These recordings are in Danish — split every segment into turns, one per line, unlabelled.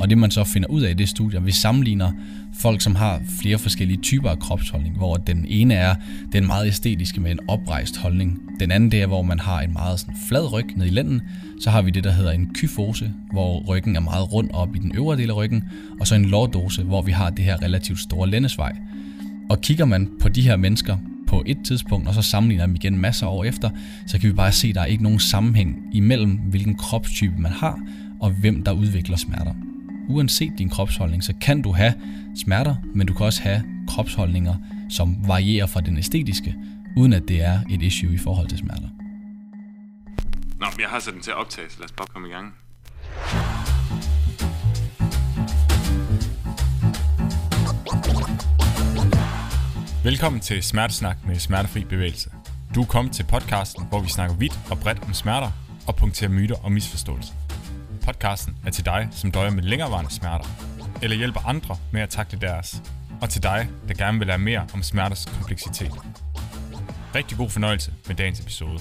Og det man så finder ud af i det studie, vi sammenligner folk, som har flere forskellige typer af kropsholdning, hvor den ene er den meget æstetiske med en oprejst holdning. Den anden det er, hvor man har en meget sådan flad ryg ned i lænden. Så har vi det, der hedder en kyfose, hvor ryggen er meget rund op i den øvre del af ryggen. Og så en lordose, hvor vi har det her relativt store lændesvej. Og kigger man på de her mennesker på et tidspunkt, og så sammenligner dem igen masser af år efter, så kan vi bare se, at der er ikke nogen sammenhæng imellem, hvilken kropstype man har, og hvem der udvikler smerter. Uanset din kropsholdning, så kan du have smerter, men du kan også have kropsholdninger, som varierer fra den æstetiske, uden at det er et issue i forhold til smerter.
Nå, jeg har sat den til at optage, så lad os bare komme i gang. Velkommen til Smertesnak med Smertefri Bevægelse. Du er kommet til podcasten, hvor vi snakker vidt og bredt om smerter og punkterer myter og misforståelser. Podcasten er til dig, som døjer med længerevarende smerter, eller hjælper andre med at takle deres, og til dig, der gerne vil lære mere om smerters kompleksitet. Rigtig god fornøjelse med dagens episode.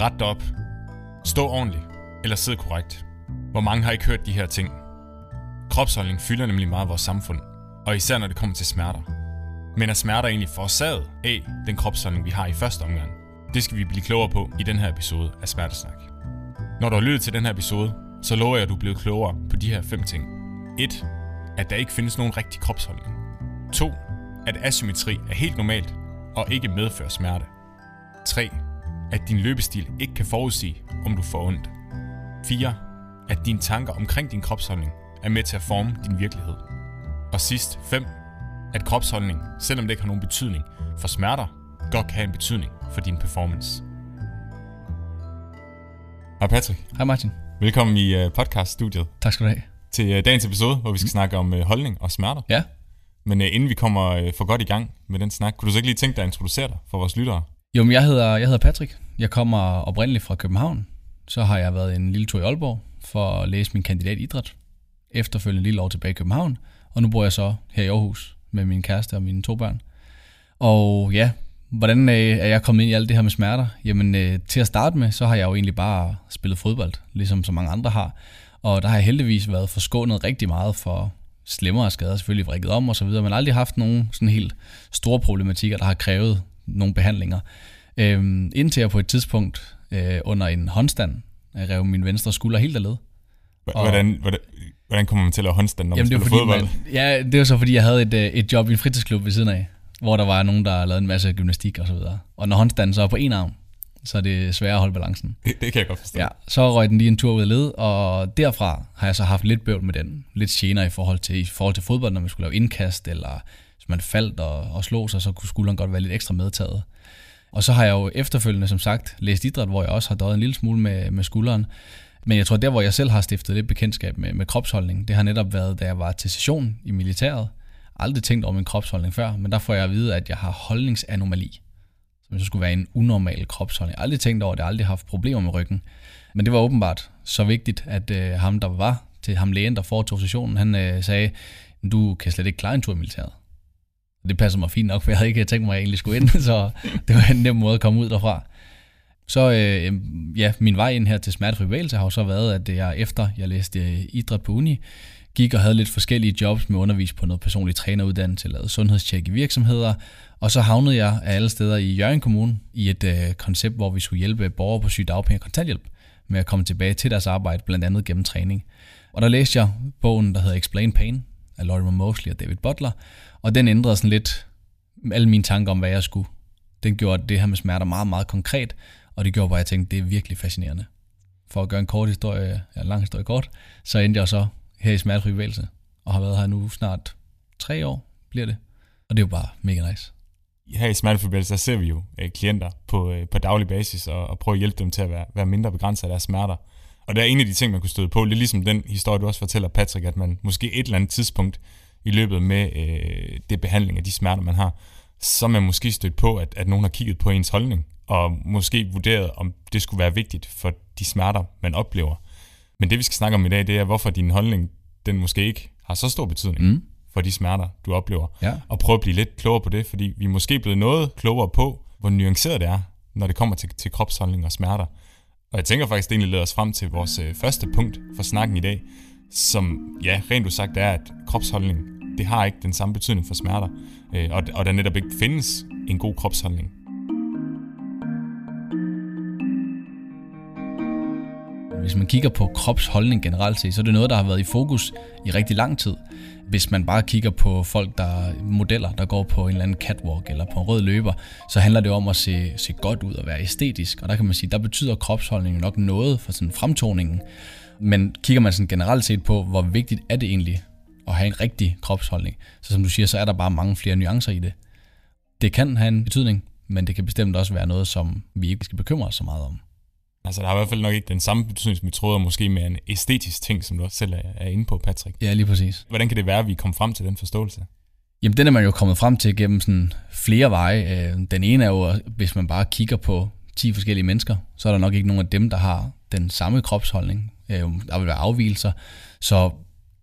Ret op. Stå ordentligt, eller sid korrekt. Hvor mange har ikke hørt de her ting? Kropsholdning fylder nemlig meget vores samfund, og især når det kommer til smerter. Men er smerter egentlig forårsaget af den kropsholdning, vi har i første omgang? Det skal vi blive klogere på i den her episode af Smertesnak. Når du har lyttet til den her episode, så lover jeg, at du er blevet klogere på de her fem ting. 1. At der ikke findes nogen rigtig kropsholdning. 2. At asymmetri er helt normalt og ikke medfører smerte. 3. At din løbestil ikke kan forudsige, om du får ondt. 4 at dine tanker omkring din kropsholdning er med til at forme din virkelighed. Og sidst 5. At kropsholdning, selvom det ikke har nogen betydning for smerter, godt kan have en betydning for din performance. Hej Patrick.
Hej Martin.
Velkommen i uh, podcaststudiet.
Tak skal du have.
Til uh, dagens episode, hvor vi skal mm. snakke om uh, holdning og smerter.
Ja.
Men inden vi kommer for godt i gang med den snak, kunne du så ikke lige tænke dig at introducere dig for vores lyttere?
Jo, men jeg hedder, jeg hedder Patrick. Jeg kommer oprindeligt fra København. Så har jeg været en lille tur i Aalborg, for at læse min kandidat i idræt. Efterfølgende lille år tilbage i København, og nu bor jeg så her i Aarhus med min kæreste og mine to børn. Og ja, hvordan øh, er jeg kommet ind i alt det her med smerter? Jamen øh, til at starte med, så har jeg jo egentlig bare spillet fodbold, ligesom så mange andre har. Og der har jeg heldigvis været forskånet rigtig meget for slemmere skader, selvfølgelig vrikket om og så videre, men aldrig haft nogen sådan helt store problematikker, der har krævet nogle behandlinger. Øhm, indtil jeg på et tidspunkt øh, under en håndstand jeg rev min venstre skulder helt af led.
Hvordan, hvordan, hvordan kommer man til at håndstand, når Jamen, man spiller fodbold? Man,
ja, det var så fordi, jeg havde et, øh, et job i en fritidsklub ved siden af, hvor der var nogen, der lavede en masse gymnastik og så videre. Og når håndstanden så er på en arm, så er det svært at holde balancen.
Det, det kan jeg godt forstå.
Ja, så røg den lige en tur ud af led, og derfra har jeg så haft lidt bøvl med den. Lidt gener i forhold til, i forhold til fodbold, når man skulle lave indkast, eller hvis man faldt og, og slog sig, så kunne skulderen godt være lidt ekstra medtaget. Og så har jeg jo efterfølgende, som sagt, læst idræt, hvor jeg også har døjet en lille smule med, med skulderen. Men jeg tror, der hvor jeg selv har stiftet lidt bekendtskab med, med kropsholdning, det har netop været, da jeg var til session i militæret. Aldrig tænkt over min kropsholdning før, men der får jeg at vide, at jeg har holdningsanomali. Som så skulle være en unormal kropsholdning. Jeg aldrig tænkt over det, jeg har aldrig haft problemer med ryggen. Men det var åbenbart så vigtigt, at øh, ham, der var til ham lægen, der foretog sessionen, han øh, sagde, du kan slet ikke klare en tur i militæret det passer mig fint nok, for jeg havde ikke tænkt mig, at jeg egentlig skulle ind, så det var en nem måde at komme ud derfra. Så øh, ja, min vej ind her til smertefri bevægelse har jo så været, at jeg efter jeg læste øh, idræt på uni, gik og havde lidt forskellige jobs med undervis på noget personlig træneruddannelse, lavede sundhedstjek i virksomheder, og så havnede jeg af alle steder i Jørgen Kommune i et øh, koncept, hvor vi skulle hjælpe borgere på sygedagpenge og kontanthjælp med at komme tilbage til deres arbejde, blandt andet gennem træning. Og der læste jeg bogen, der hedder Explain Pain af Lorimer Mosley og David Butler, og den ændrede sådan lidt alle mine tanker om, hvad jeg skulle. Den gjorde det her med smerter meget, meget konkret, og det gjorde bare, at jeg tænkte, det er virkelig fascinerende. For at gøre en kort historie, ja, en lang historie kort, så endte jeg så her i smertefri bevægelse, og har været her nu snart tre år, bliver det. Og det er jo bare mega nice.
Her i smertefri bevægelse, der ser vi jo øh, klienter på, øh, på daglig basis, og, og prøver at hjælpe dem til at være, være mindre begrænset af deres smerter. Og det er en af de ting, man kunne støde på. Det er ligesom den historie, du også fortæller, Patrick, at man måske et eller andet tidspunkt i løbet med øh, det behandling af de smerter, man har, så er man måske stødt på, at, at nogen har kigget på ens holdning, og måske vurderet, om det skulle være vigtigt for de smerter, man oplever. Men det, vi skal snakke om i dag, det er, hvorfor din holdning, den måske ikke har så stor betydning mm. for de smerter, du oplever. Ja. Og prøve at blive lidt klogere på det, fordi vi er måske blevet noget klogere på, hvor nuanceret det er, når det kommer til, til kropsholdning og smerter. Og jeg tænker faktisk, det egentlig leder os frem til vores øh, første punkt for snakken i dag, som ja, rent sagt er, at kropsholdning, det har ikke den samme betydning for smerter, øh, og, og der netop ikke findes en god kropsholdning.
Hvis man kigger på kropsholdning generelt set, så er det noget, der har været i fokus i rigtig lang tid. Hvis man bare kigger på folk, der modeller, der går på en eller anden catwalk eller på en rød løber, så handler det om at se, se godt ud og være æstetisk. Og der kan man sige, der betyder kropsholdning nok noget for sådan fremtoningen. Men kigger man sådan generelt set på, hvor vigtigt er det egentlig at have en rigtig kropsholdning, så som du siger, så er der bare mange flere nuancer i det. Det kan have en betydning, men det kan bestemt også være noget, som vi ikke skal bekymre os så meget om.
Altså, der har i hvert fald nok ikke den samme betydningsmetode, måske med en æstetisk ting, som du også selv er inde på, Patrick.
Ja, lige præcis.
Hvordan kan det være, at vi kom frem til den forståelse?
Jamen, den er man jo kommet frem til gennem sådan flere veje. Øh, den ene er jo, hvis man bare kigger på 10 forskellige mennesker, så er der nok ikke nogen af dem, der har den samme kropsholdning. Øh, der vil være afvielser, så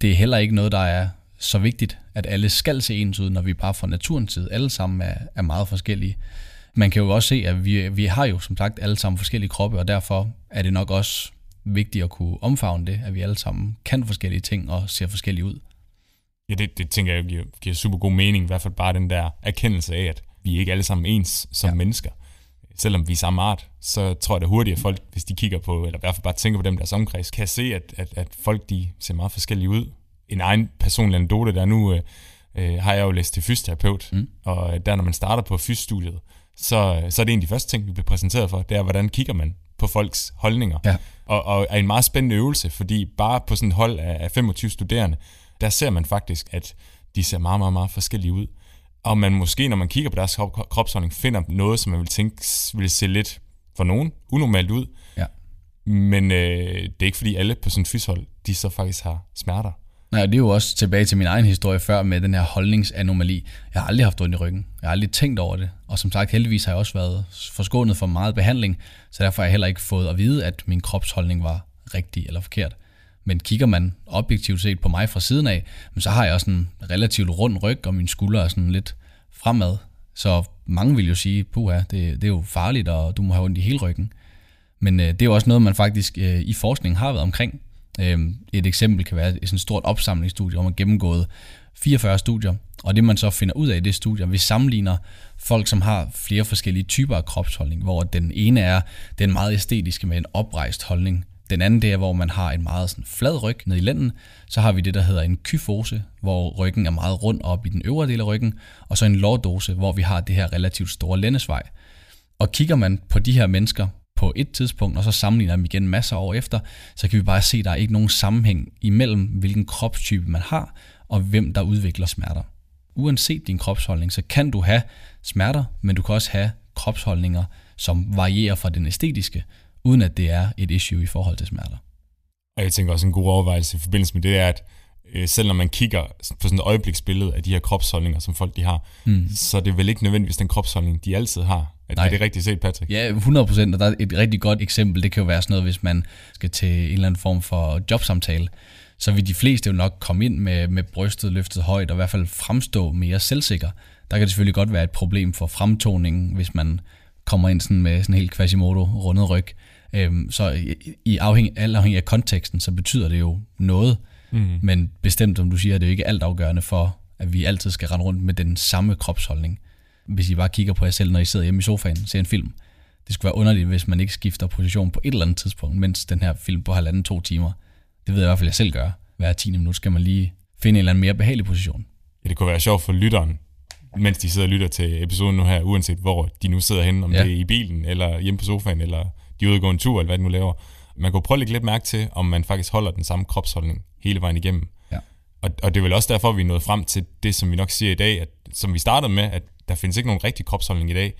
det er heller ikke noget, der er så vigtigt, at alle skal se ens ud, når vi bare fra naturens side alle sammen er, er meget forskellige. Man kan jo også se, at vi, vi har jo som sagt alle sammen forskellige kroppe, og derfor er det nok også vigtigt at kunne omfavne det, at vi alle sammen kan forskellige ting og ser forskellige ud.
Ja, det, det tænker jeg giver, giver super god mening, i hvert fald bare den der erkendelse af, at vi ikke alle sammen ens som ja. mennesker. Selvom vi er samme art, så tror jeg da hurtigt, at folk, hvis de kigger på, eller i hvert fald bare tænker på dem, der omkreds, kan se, at, at, at folk de ser meget forskellige ud. En egen personlig anekdote, der nu øh, øh, har jeg jo læst til fysioterapeut, mm. og der når man starter på fysstudiet, så, så er det en af de første ting, vi bliver præsenteret for, det er, hvordan kigger man på folks holdninger.
Ja.
Og, og er en meget spændende øvelse, fordi bare på sådan et hold af 25 studerende, der ser man faktisk, at de ser meget, meget, meget forskellige ud. Og man måske, når man kigger på deres kropsholdning, finder noget, som man vil tænke vil se lidt for nogen unormalt ud.
Ja.
Men øh, det er ikke fordi alle på sådan et fyshold, de så faktisk har smerter.
Nej, det er jo også tilbage til min egen historie før med den her holdningsanomali. Jeg har aldrig haft ondt i ryggen. Jeg har aldrig tænkt over det. Og som sagt, heldigvis har jeg også været forskånet for meget behandling, så derfor har jeg heller ikke fået at vide, at min kropsholdning var rigtig eller forkert. Men kigger man objektivt set på mig fra siden af, så har jeg også en relativt rund ryg, og mine skuldre er sådan lidt fremad. Så mange vil jo sige, puha, det, det er jo farligt, og du må have ondt i hele ryggen. Men øh, det er jo også noget, man faktisk øh, i forskningen har været omkring. Øhm, et eksempel kan være et sådan stort opsamlingsstudie, hvor man gennemgået 44 studier, og det man så finder ud af i det studie, vi sammenligner folk, som har flere forskellige typer af kropsholdning, hvor den ene er den meget æstetiske med en oprejst holdning, den anden det er, hvor man har en meget sådan flad ryg ned i lænden. Så har vi det, der hedder en kyfose, hvor ryggen er meget rund op i den øvre del af ryggen. Og så en lordose, hvor vi har det her relativt store lændesvej. Og kigger man på de her mennesker på et tidspunkt, og så sammenligner dem igen masser af år efter, så kan vi bare se, at der er ikke nogen sammenhæng imellem, hvilken kropstype man har, og hvem der udvikler smerter. Uanset din kropsholdning, så kan du have smerter, men du kan også have kropsholdninger, som varierer fra den æstetiske, uden at det er et issue i forhold til smerter.
Og jeg tænker også en god overvejelse i forbindelse med det er, at øh, selv når man kigger på sådan et øjebliksbillede af de her kropsholdninger, som folk de har, mm. så er det vel ikke nødvendigvis den kropsholdning, de altid har. Er, Nej. er det rigtigt set, Patrick?
Ja, 100 procent, og der er et rigtig godt eksempel. Det kan jo være sådan noget, hvis man skal til en eller anden form for jobsamtale, så vil de fleste jo nok komme ind med, med brystet løftet højt, og i hvert fald fremstå mere selvsikker. Der kan det selvfølgelig godt være et problem for fremtoningen, hvis man kommer ind sådan med sådan helt Quasimodo rundet ryg. Øhm, så i, i afhæng, alt afhængig af konteksten, så betyder det jo noget. Mm. Men bestemt, som du siger, det er jo ikke alt afgørende for, at vi altid skal rende rundt med den samme kropsholdning. Hvis I bare kigger på jer selv, når I sidder hjemme i sofaen og ser en film. Det skulle være underligt, hvis man ikke skifter position på et eller andet tidspunkt, mens den her film på halvanden to timer. Det ved jeg i hvert fald, jeg selv gør. Hver 10 minut skal man lige finde en eller anden mere behagelig position.
Ja, det kunne være sjovt for lytteren, mens de sidder og lytter til episoden nu her, uanset hvor de nu sidder henne, om ja. det er i bilen, eller hjemme på sofaen, eller de er ude og gå en tur, eller hvad de nu laver. Man kunne prøve at lægge lidt mærke til, om man faktisk holder den samme kropsholdning hele vejen igennem.
Ja.
Og, og det er vel også derfor, vi er nået frem til det, som vi nok siger i dag, at, som vi startede med, at der findes ikke nogen rigtig kropsholdning i dag.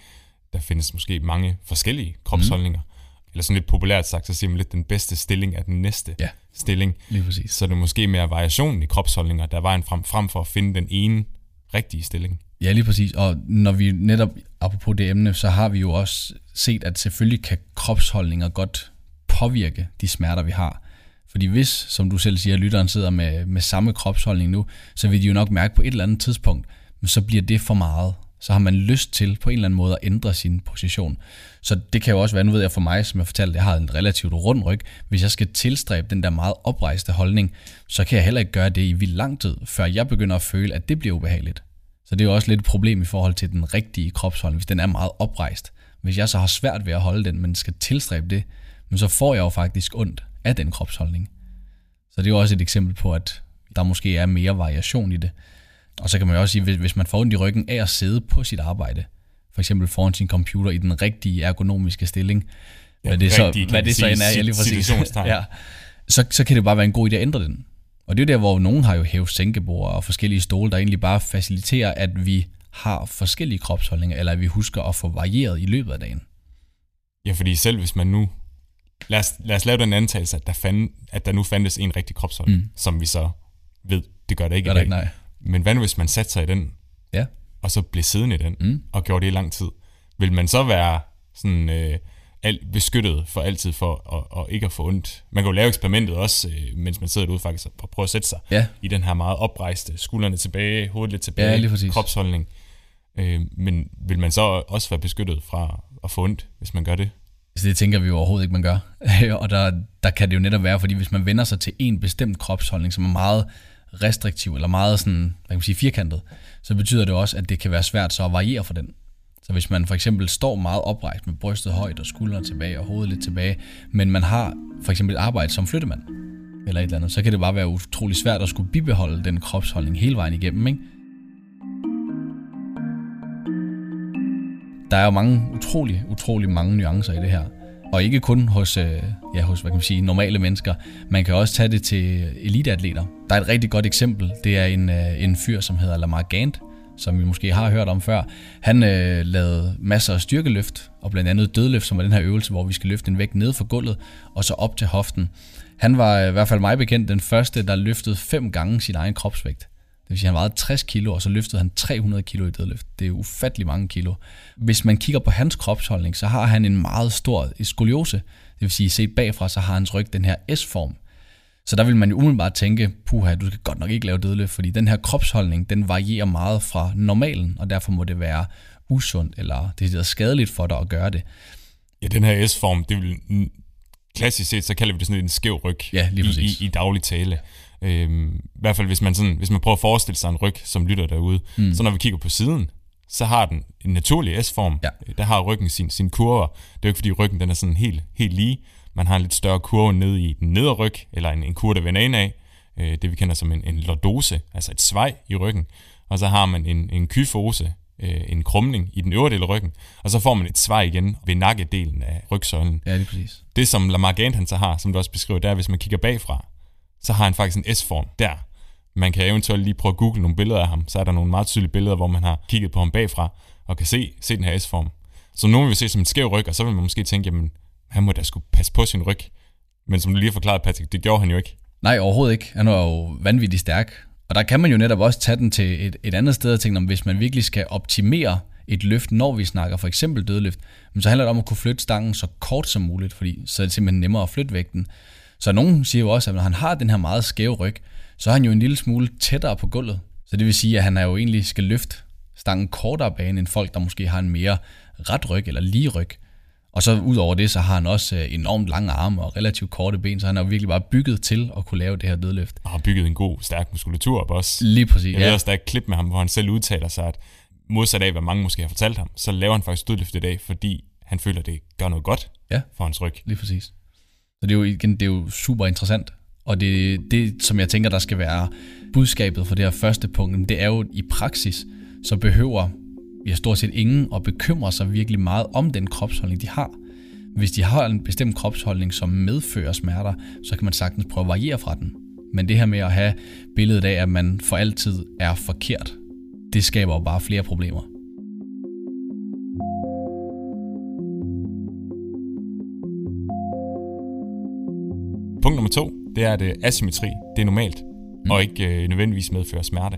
Der findes måske mange forskellige kropsholdninger. Mm. Eller sådan lidt populært sagt, så siger man lidt, den bedste stilling er den næste
ja,
stilling.
Lige præcis.
Så det er måske mere variationen i kropsholdninger, der er vejen frem, frem for at finde den ene rigtige stilling.
Ja, lige præcis. Og når vi netop, apropos det emne, så har vi jo også set, at selvfølgelig kan kropsholdninger godt påvirke de smerter, vi har. Fordi hvis, som du selv siger, lytteren sidder med, med samme kropsholdning nu, så vil de jo nok mærke på et eller andet tidspunkt, men så bliver det for meget. så har man lyst til på en eller anden måde at ændre sin position. Så det kan jo også være, nu ved jeg for mig, som jeg fortalte, jeg har en relativt rund ryg. Hvis jeg skal tilstræbe den der meget oprejste holdning, så kan jeg heller ikke gøre det i vild lang tid, før jeg begynder at føle, at det bliver ubehageligt. Så det er jo også lidt et problem i forhold til den rigtige kropsholdning, hvis den er meget oprejst. Hvis jeg så har svært ved at holde den, men skal tilstræbe det, men så får jeg jo faktisk ondt af den kropsholdning. Så det er jo også et eksempel på, at der måske er mere variation i det. Og så kan man jo også sige, hvis man får ondt i ryggen af at sidde på sit arbejde, for eksempel foran sin computer i den rigtige ergonomiske stilling,
Ja,
hvad det så,
rigtige, kan
hvad det så end er, ja, lige præcis. ja, så, så kan det bare være en god idé at ændre den. Og det er jo der, hvor nogen har jo hævet sænkebord og forskellige stole, der egentlig bare faciliterer, at vi har forskellige kropsholdninger, eller at vi husker at få varieret i løbet af dagen.
Ja, fordi selv hvis man nu... Lad os, lad os lave den antagelse, at der, fand, at der nu fandtes en rigtig kropsholdning, mm. som vi så ved, det gør det ikke
Gør
i dag.
ikke, nej.
Men hvad nu, hvis man satte sig i den,
Ja,
og så blev siddende i den, mm. og gjorde det i lang tid? Vil man så være sådan øh, alt beskyttet for altid for at, og ikke at få ondt? Man kan jo lave eksperimentet også, øh, mens man sidder derude faktisk, og prøve at sætte sig
ja,
i den her meget oprejste, skuldrene tilbage, hovedet lidt tilbage,
Ja,
kropsholdning. Øh, men vil man så også være beskyttet fra at få ondt, hvis man gør det?
Så det tænker vi jo overhovedet ikke, man gør. og der, der kan det jo netop være, fordi hvis man vender sig til en bestemt kropsholdning, som er meget restriktiv, eller meget sådan, hvad kan man sige, firkantet, så betyder det også, at det kan være svært så at variere for den. Så hvis man for eksempel står meget oprejst med brystet højt og skuldrene tilbage og hovedet lidt tilbage, men man har for eksempel et arbejde som flyttemand, eller et eller andet, så kan det bare være utrolig svært at skulle bibeholde den kropsholdning hele vejen igennem, ikke? Der er jo mange, utrolig, utrolig mange nuancer i det her. Og ikke kun hos, øh, ja, hos hvad kan man sige, normale mennesker. Man kan også tage det til eliteatleter. Der er et rigtig godt eksempel. Det er en, øh, en fyr, som hedder Lamar Gant, som vi måske har hørt om før. Han øh, lavede masser af styrkeløft, og blandt andet dødløft, som er den her øvelse, hvor vi skal løfte en vægt ned fra gulvet, og så op til hoften. Han var i hvert fald mig bekendt den første, der løftede fem gange sin egen kropsvægt. Vil sige, han vejede 60 kilo, og så løftede han 300 kilo i dødløft. Det er ufattelig mange kilo. Hvis man kigger på hans kropsholdning, så har han en meget stor skoliose. Det vil sige, set bagfra, så har hans ryg den her S-form. Så der vil man jo umiddelbart tænke, puha, du skal godt nok ikke lave dødløft, fordi den her kropsholdning, den varierer meget fra normalen, og derfor må det være usundt, eller det er skadeligt for dig at gøre det.
Ja, den her S-form, det vil klassisk set, så kalder vi det sådan en skæv ryg
Ja, lige
i, i, i daglig tale. Øhm, I hvert fald, hvis man, sådan, hvis man prøver at forestille sig en ryg, som lytter derude, mm. så når vi kigger på siden, så har den en naturlig S-form.
Ja.
Der har ryggen sin, sin kurver. Det er jo ikke, fordi ryggen den er sådan helt, helt lige. Man har en lidt større kurve nede i den nedre ryg, eller en, en kurve, der vender ind af. Øh, det vi kender som en, en lordose, altså et svej i ryggen. Og så har man en, en kyfose, øh, en krumning i den øvre del af ryggen. Og så får man et svej igen ved nakkedelen af rygsøjlen.
Ja, lige præcis.
Det, som Lamar Gant han så har, som du også beskriver, det er, hvis man kigger bagfra, så har han faktisk en S-form der. Man kan eventuelt lige prøve at google nogle billeder af ham, så er der nogle meget tydelige billeder, hvor man har kigget på ham bagfra, og kan se, se den her S-form. Så nogen vil se som en skæv ryg, og så vil man måske tænke, jamen, han må da skulle passe på sin ryg. Men som du lige har forklaret, Patrick, det gjorde han jo ikke.
Nej, overhovedet ikke. Han var jo vanvittigt stærk. Og der kan man jo netop også tage den til et, et andet sted og tænke, om hvis man virkelig skal optimere et løft, når vi snakker for eksempel dødløft, men så handler det om at kunne flytte stangen så kort som muligt, fordi så er det simpelthen nemmere at flytte vægten. Så nogen siger jo også, at når han har den her meget skæve ryg, så er han jo en lille smule tættere på gulvet. Så det vil sige, at han er jo egentlig skal løfte stangen kortere bane end folk, der måske har en mere ret ryg eller lige ryg. Og så ud over det, så har han også øh, enormt lange arme og relativt korte ben, så han er jo virkelig bare bygget til at kunne lave det her dødløft.
Og har bygget en god, stærk muskulatur op også.
Lige præcis.
Jeg ved
Ja,
også, der er et klip med ham, hvor han selv udtaler sig, at modsat af, hvad mange måske har fortalt ham, så laver han faktisk dødløft i dag, fordi han føler, det gør noget godt
Ja.
for hans ryg.
lige præcis. Så det er jo igen, det er jo super interessant. Og det, det, som jeg tænker, der skal være budskabet for det her første punkt, det er jo i praksis, så behøver ja, stort set ingen at bekymre sig virkelig meget om den kropsholdning, de har. Hvis de har en bestemt kropsholdning, som medfører smerter, så kan man sagtens prøve at variere fra den. Men det her med at have billedet af, at man for altid er forkert, det skaber jo bare flere problemer.
Punkt nummer to, det er, at øh, asymmetri, det er normalt, mm. og ikke øh, nødvendigvis medfører smerte.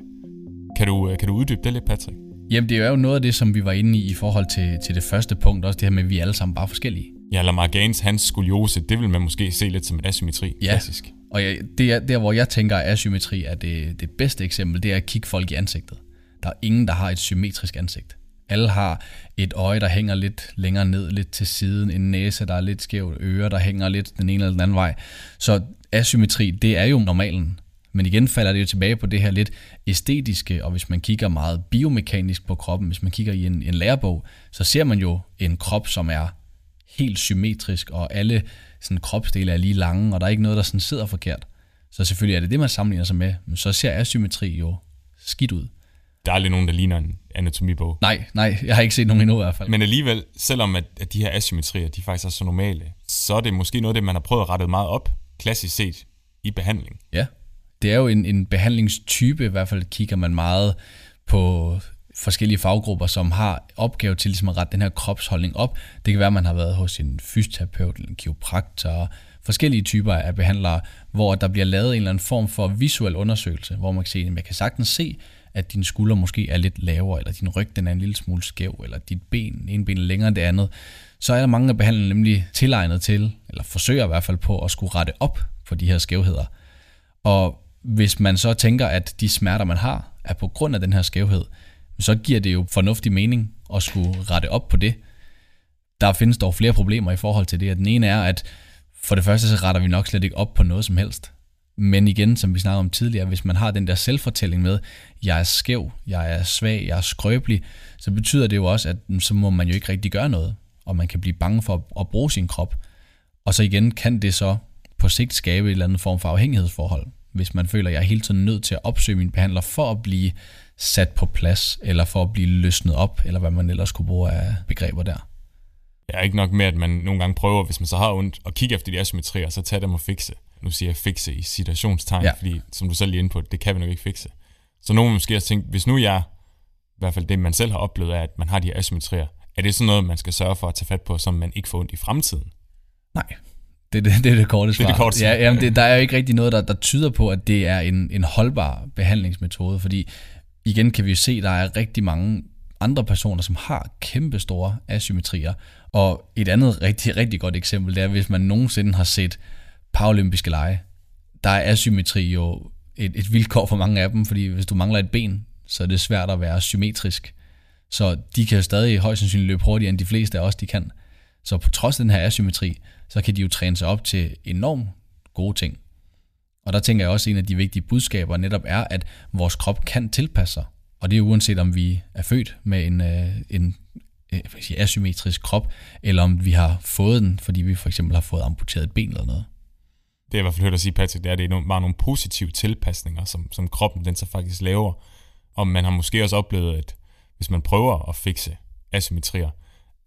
Kan du, øh, kan du uddybe det lidt, Patrick?
Jamen, det er jo noget af det, som vi var inde i i forhold til, til det første punkt, også det her med, at vi er alle sammen bare forskellige.
Ja, Lamar Gaines, hans skoliose, det vil man måske se lidt som en asymmetri,
Ja.
klassisk.
Og jeg, det er der, hvor jeg tænker, at asymmetri er det, det bedste eksempel, det er at kigge folk i ansigtet. Der er ingen, der har et symmetrisk ansigt. Alle har et øje, der hænger lidt længere ned, lidt til siden, en næse, der er lidt skæv, ører, der hænger lidt den ene eller den anden vej. Så asymmetri, det er jo normalen. Men igen falder det jo tilbage på det her lidt æstetiske, og hvis man kigger meget biomekanisk på kroppen, hvis man kigger i en, en lærebog, så ser man jo en krop, som er helt symmetrisk, og alle sådan, kropsdele er lige lange, og der er ikke noget, der sådan sidder forkert. Så selvfølgelig er det det, man sammenligner sig med, men så ser asymmetri jo skidt ud.
Der er aldrig nogen, der ligner en anatomibog.
Nej, nej, jeg har ikke set nogen endnu i hvert fald.
Men alligevel, selvom at, at de her asymmetrier, de faktisk er så normale, så er det måske noget af det, man har prøvet at rette meget op, klassisk set, i behandling.
Ja, det er jo en, en behandlingstype, i hvert fald kigger man meget på forskellige faggrupper, som har opgave til ligesom at rette den her kropsholdning op. Det kan være, at man har været hos en fysioterapeut, en kiropraktor, forskellige typer af behandlere, hvor der bliver lavet en eller anden form for visuel undersøgelse, hvor man kan se, at man kan sagtens se, at din skulder måske er lidt lavere, eller din ryg den er en lille smule skæv, eller dit ben, en ben længere end det andet, så er der mange af behandlerne nemlig tilegnet til, eller forsøger i hvert fald på at skulle rette op på de her skævheder. Og hvis man så tænker, at de smerter, man har, er på grund af den her skævhed, så giver det jo fornuftig mening at skulle rette op på det. Der findes dog flere problemer i forhold til det. Den ene er, at for det første så retter vi nok slet ikke op på noget som helst. Men igen, som vi snakkede om tidligere, hvis man har den der selvfortælling med, jeg er skæv, jeg er svag, jeg er skrøbelig, så betyder det jo også, at så må man jo ikke rigtig gøre noget, og man kan blive bange for at bruge sin krop. Og så igen kan det så på sigt skabe en eller anden form for afhængighedsforhold, hvis man føler, at jeg er hele tiden nødt til at opsøge min behandler for at blive sat på plads, eller for at blive løsnet op, eller hvad man ellers kunne bruge af begreber der.
Jeg er ikke nok med, at man nogle gange prøver, hvis man så har ondt, at kigge efter de asymmetrier, så tage dem og fikse. Nu siger jeg fikse i situationstegn, ja. fordi som du selv lige inde på, det kan vi nok ikke fikse. Så nogen måske også tænke, hvis nu jeg, i hvert fald det man selv har oplevet, er, at man har de her asymmetrier, er det sådan noget, man skal sørge for at tage fat på, som man ikke får ondt i fremtiden?
Nej, det, det, det er det korte svar.
Det er det korte
svar. Ja, jamen det, der er jo ikke rigtig noget, der, der tyder på, at det er en, en holdbar behandlingsmetode, fordi igen kan vi jo se, at der er rigtig mange andre personer, som har kæmpe store asymmetrier. Og et andet rigtig, rigtig godt eksempel, det er, hvis man nogensinde har set paralympiske lege, der er asymmetri jo et, et vilkår for mange af dem, fordi hvis du mangler et ben, så er det svært at være symmetrisk. Så de kan jo stadig højst sandsynligt løbe hurtigere end de fleste af os, de kan. Så på trods af den her asymmetri, så kan de jo træne sig op til enormt gode ting. Og der tænker jeg også, at en af de vigtige budskaber netop er, at vores krop kan tilpasse sig. Og det er uanset om vi er født med en, øh, en, øh, en asymmetrisk krop, eller om vi har fået den, fordi vi for eksempel har fået amputeret et ben eller noget.
Det jeg i hvert fald hørt dig sige, Patrick, det er, at det er bare nogle positive tilpasninger, som, som kroppen den så faktisk laver. Og man har måske også oplevet, at hvis man prøver at fikse asymmetrier,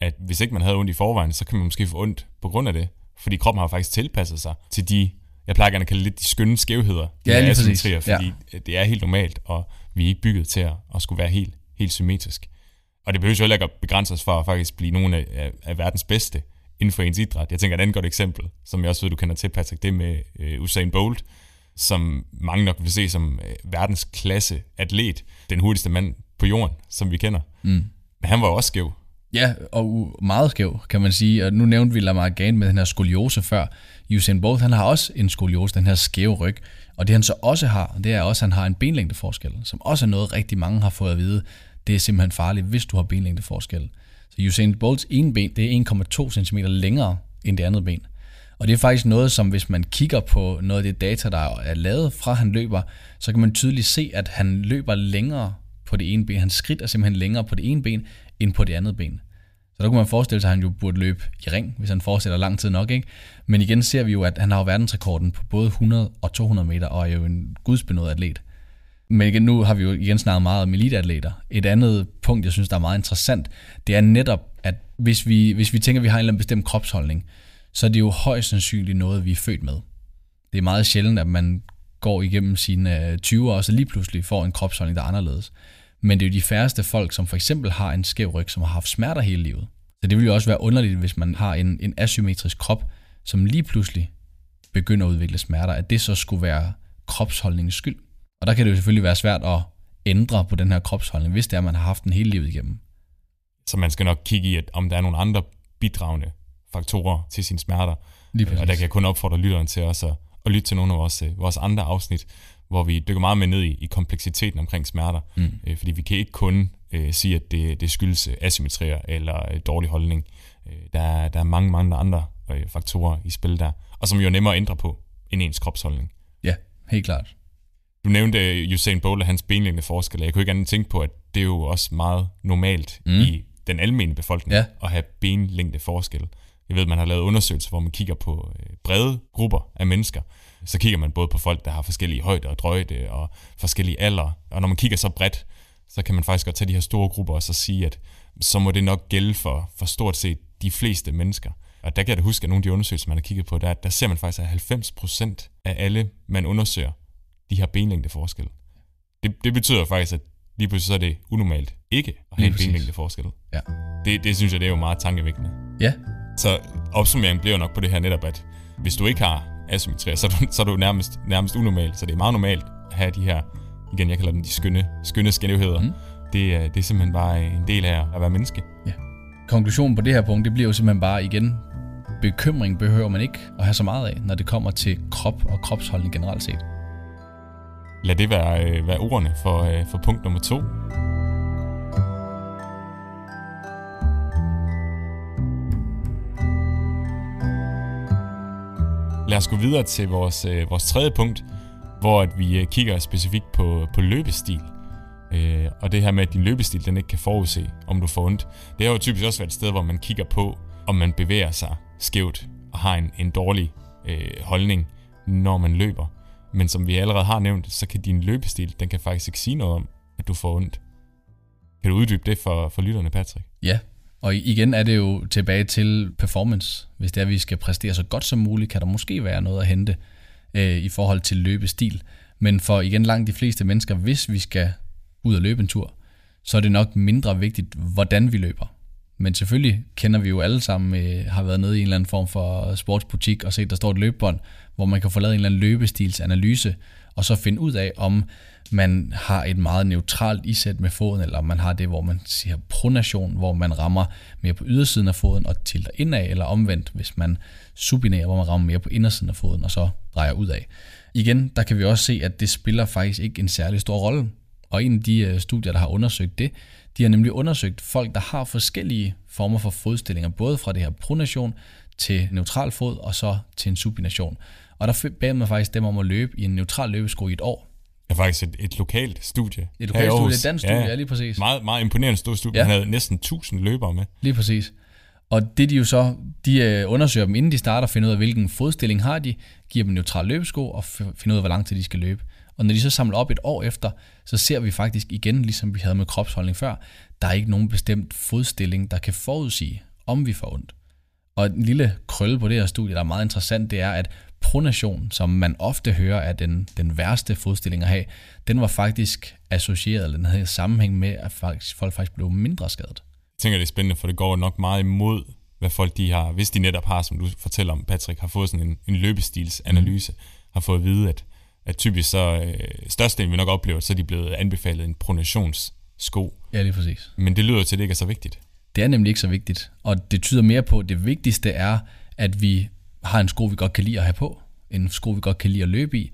at hvis ikke man havde ondt i forvejen, så kan man måske få ondt på grund af det. Fordi kroppen har faktisk tilpasset sig til de, jeg plejer gerne at kalde lidt de skønne skævheder.
Ja, lige præcis.
Fordi ja. det er helt normalt, og vi er ikke bygget til at, at skulle være helt, helt symmetrisk. Og det behøver jo heller ikke at begrænse os for at faktisk blive nogle af, af verdens bedste inden for ens idræt. Jeg tænker, et andet godt eksempel, som jeg også ved, du kender til, Patrick, det med uh, Usain Bolt, som mange nok vil se som uh, verdens klasse atlet, den hurtigste mand på jorden, som vi kender. Mm. Men han var også skæv.
Ja, og meget skæv, kan man sige. Og nu nævnte vi Lamar Gane med den her skoliose før. Usain Bolt, han har også en skoliose, den her skæve ryg. Og det han så også har, det er også, at han har en benlængdeforskel, som også er noget, rigtig mange har fået at vide. Det er simpelthen farligt, hvis du har benlængdeforskel. Usain Bolts ene ben, det er 1,2 cm længere end det andet ben. Og det er faktisk noget, som hvis man kigger på noget af det data, der er lavet fra han løber, så kan man tydeligt se, at han løber længere på det ene ben. Hans skridt er simpelthen længere på det ene ben, end på det andet ben. Så der kunne man forestille sig, at han jo burde løbe i ring, hvis han fortsætter lang tid nok. Ikke? Men igen ser vi jo, at han har jo verdensrekorden på både 100 og 200 meter, og er jo en gudsbenået atlet. Men igen, nu har vi jo igen snakket meget om eliteatleter. Et andet punkt, jeg synes, der er meget interessant, det er netop, at hvis vi, hvis vi tænker, at vi har en eller anden bestemt kropsholdning, så er det jo højst sandsynligt noget, vi er født med. Det er meget sjældent, at man går igennem sine øh, 20'ere, og så lige pludselig får en kropsholdning, der er anderledes. Men det er jo de færreste folk, som for eksempel har en skæv ryg, som har haft smerter hele livet. Så det vil jo også være underligt, hvis man har en, en asymmetrisk krop, som lige pludselig begynder at udvikle smerter, at det så skulle være kropsholdningens skyld. Og der kan det jo selvfølgelig være svært at ændre på den her kropsholdning, hvis det er, at man har haft den hele livet igennem.
Så man skal nok kigge i, at om der er nogle andre bidragende faktorer til sine smerter. Og der kan jeg kun opfordre lytteren til også at, at lytte til nogle af vores, vores andre afsnit, hvor vi dykker meget mere ned i, i kompleksiteten omkring smerter. Mm. Øh, fordi vi kan ikke kun øh, sige, at det, det skyldes øh, asymmetrier eller øh, dårlig holdning. Øh, der, er, der er mange, mange andre øh, faktorer i spil der, og som jo er nemmere at ændre på end ens kropsholdning.
Ja, helt klart.
Du nævnte øh, Usain Bolt og hans benlængde forskel. Jeg kunne ikke andet tænke på, at det er jo også meget normalt mm. i den almindelige befolkning ja. at have benlængde forskel. Jeg ved, man har lavet undersøgelser, hvor man kigger på øh, brede grupper af mennesker. Så kigger man både på folk, der har forskellige højder og drøjde og forskellige alder. Og når man kigger så bredt, så kan man faktisk godt tage de her store grupper og så sige, at så må det nok gælde for, for stort set de fleste mennesker. Og der kan jeg da huske, at nogle af de undersøgelser, man har kigget på, der, der ser man faktisk, at 90% af alle, man undersøger, de har benlængde forskel. Det, det betyder faktisk, at lige pludselig så er det unormalt ikke at have en benlængde forskel.
Ja.
Det, det synes jeg, det er jo meget tankevækkende.
Ja.
Så opsummeringen bliver jo nok på det her netop, at hvis du ikke har asymmetri, så er du, så er du nærmest, nærmest unormalt. Så det er meget normalt at have de her, igen, jeg kalder dem de skønne, skønne skævheder. Mm. Det, er, det er simpelthen bare en del af at være menneske.
Ja. Konklusionen på det her punkt, det bliver jo simpelthen bare igen, bekymring behøver man ikke at have så meget af, når det kommer til krop og kropsholdning generelt set.
Lad det være, øh, være ordene for, øh, for punkt nummer to. Lad os gå videre til vores, øh, vores tredje punkt, hvor at vi øh, kigger specifikt på, på løbestil. Øh, og det her med, at din løbestil den ikke kan forudse, om du får ondt. Det har jo typisk også været et sted, hvor man kigger på, om man bevæger sig skævt og har en, en dårlig øh, holdning, når man løber. Men som vi allerede har nævnt, så kan din løbestil, den kan faktisk ikke sige noget om, at du får ondt. Kan du uddybe det for, for lytterne, Patrick?
Ja, og igen er det jo tilbage til performance. Hvis det er, at vi skal præstere så godt som muligt, kan der måske være noget at hente øh, i forhold til løbestil. Men for igen langt de fleste mennesker, hvis vi skal ud og løbe en tur, så er det nok mindre vigtigt, hvordan vi løber. Men selvfølgelig kender vi jo alle sammen, øh, har været nede i en eller anden form for sportsbutik og set, der står et løbebånd, hvor man kan få lavet en eller anden løbestilsanalyse, og så finde ud af, om man har et meget neutralt isæt med foden, eller om man har det, hvor man siger pronation, hvor man rammer mere på ydersiden af foden og tilter indad, eller omvendt, hvis man subinerer, hvor man rammer mere på indersiden af foden og så drejer ud af. Igen, der kan vi også se, at det spiller faktisk ikke en særlig stor rolle. Og en af de øh, studier, der har undersøgt det, de har nemlig undersøgt folk, der har forskellige former for fodstillinger, både fra det her pronation til neutral fod og så til en supination. Og der bad man faktisk dem om at løbe i en neutral løbesko i et år.
Det er faktisk et, et lokalt studie.
Et lokalt studie, et dansk studie, ja, ja, lige præcis.
Meget, meget imponerende stort studie. Ja. Han havde næsten 1000 løbere med.
Lige præcis. Og det de jo så, de øh, undersøger dem, inden de starter, finder ud af, hvilken fodstilling har de, giver dem neutral løbesko og finder ud af, hvor lang tid de skal løbe. Og når de så samler op et år efter, så ser vi faktisk igen, ligesom vi havde med kropsholdning før, der er ikke nogen bestemt fodstilling, der kan forudsige, om vi får ondt. Og en lille krølle på det her studie, der er meget interessant, det er, at pronation, som man ofte hører er den, den værste fodstilling at have, den var faktisk associeret, eller den havde sammenhæng med, at faktisk, folk faktisk blev mindre skadet.
Jeg tænker, det er spændende, for det går nok meget imod, hvad folk de har, hvis de netop har, som du fortæller om, Patrick, har fået sådan en, en løbestilsanalyse, mm. har fået at vide, at, at typisk så, øh, størstedelen vi nok oplever, så er de blevet anbefalet en pronationssko.
Ja, lige præcis.
Men det lyder til, at det ikke er så vigtigt.
Det er nemlig ikke så vigtigt, og det tyder mere på, at det vigtigste er, at vi har en sko, vi godt kan lide at have på, en sko, vi godt kan lide at løbe i,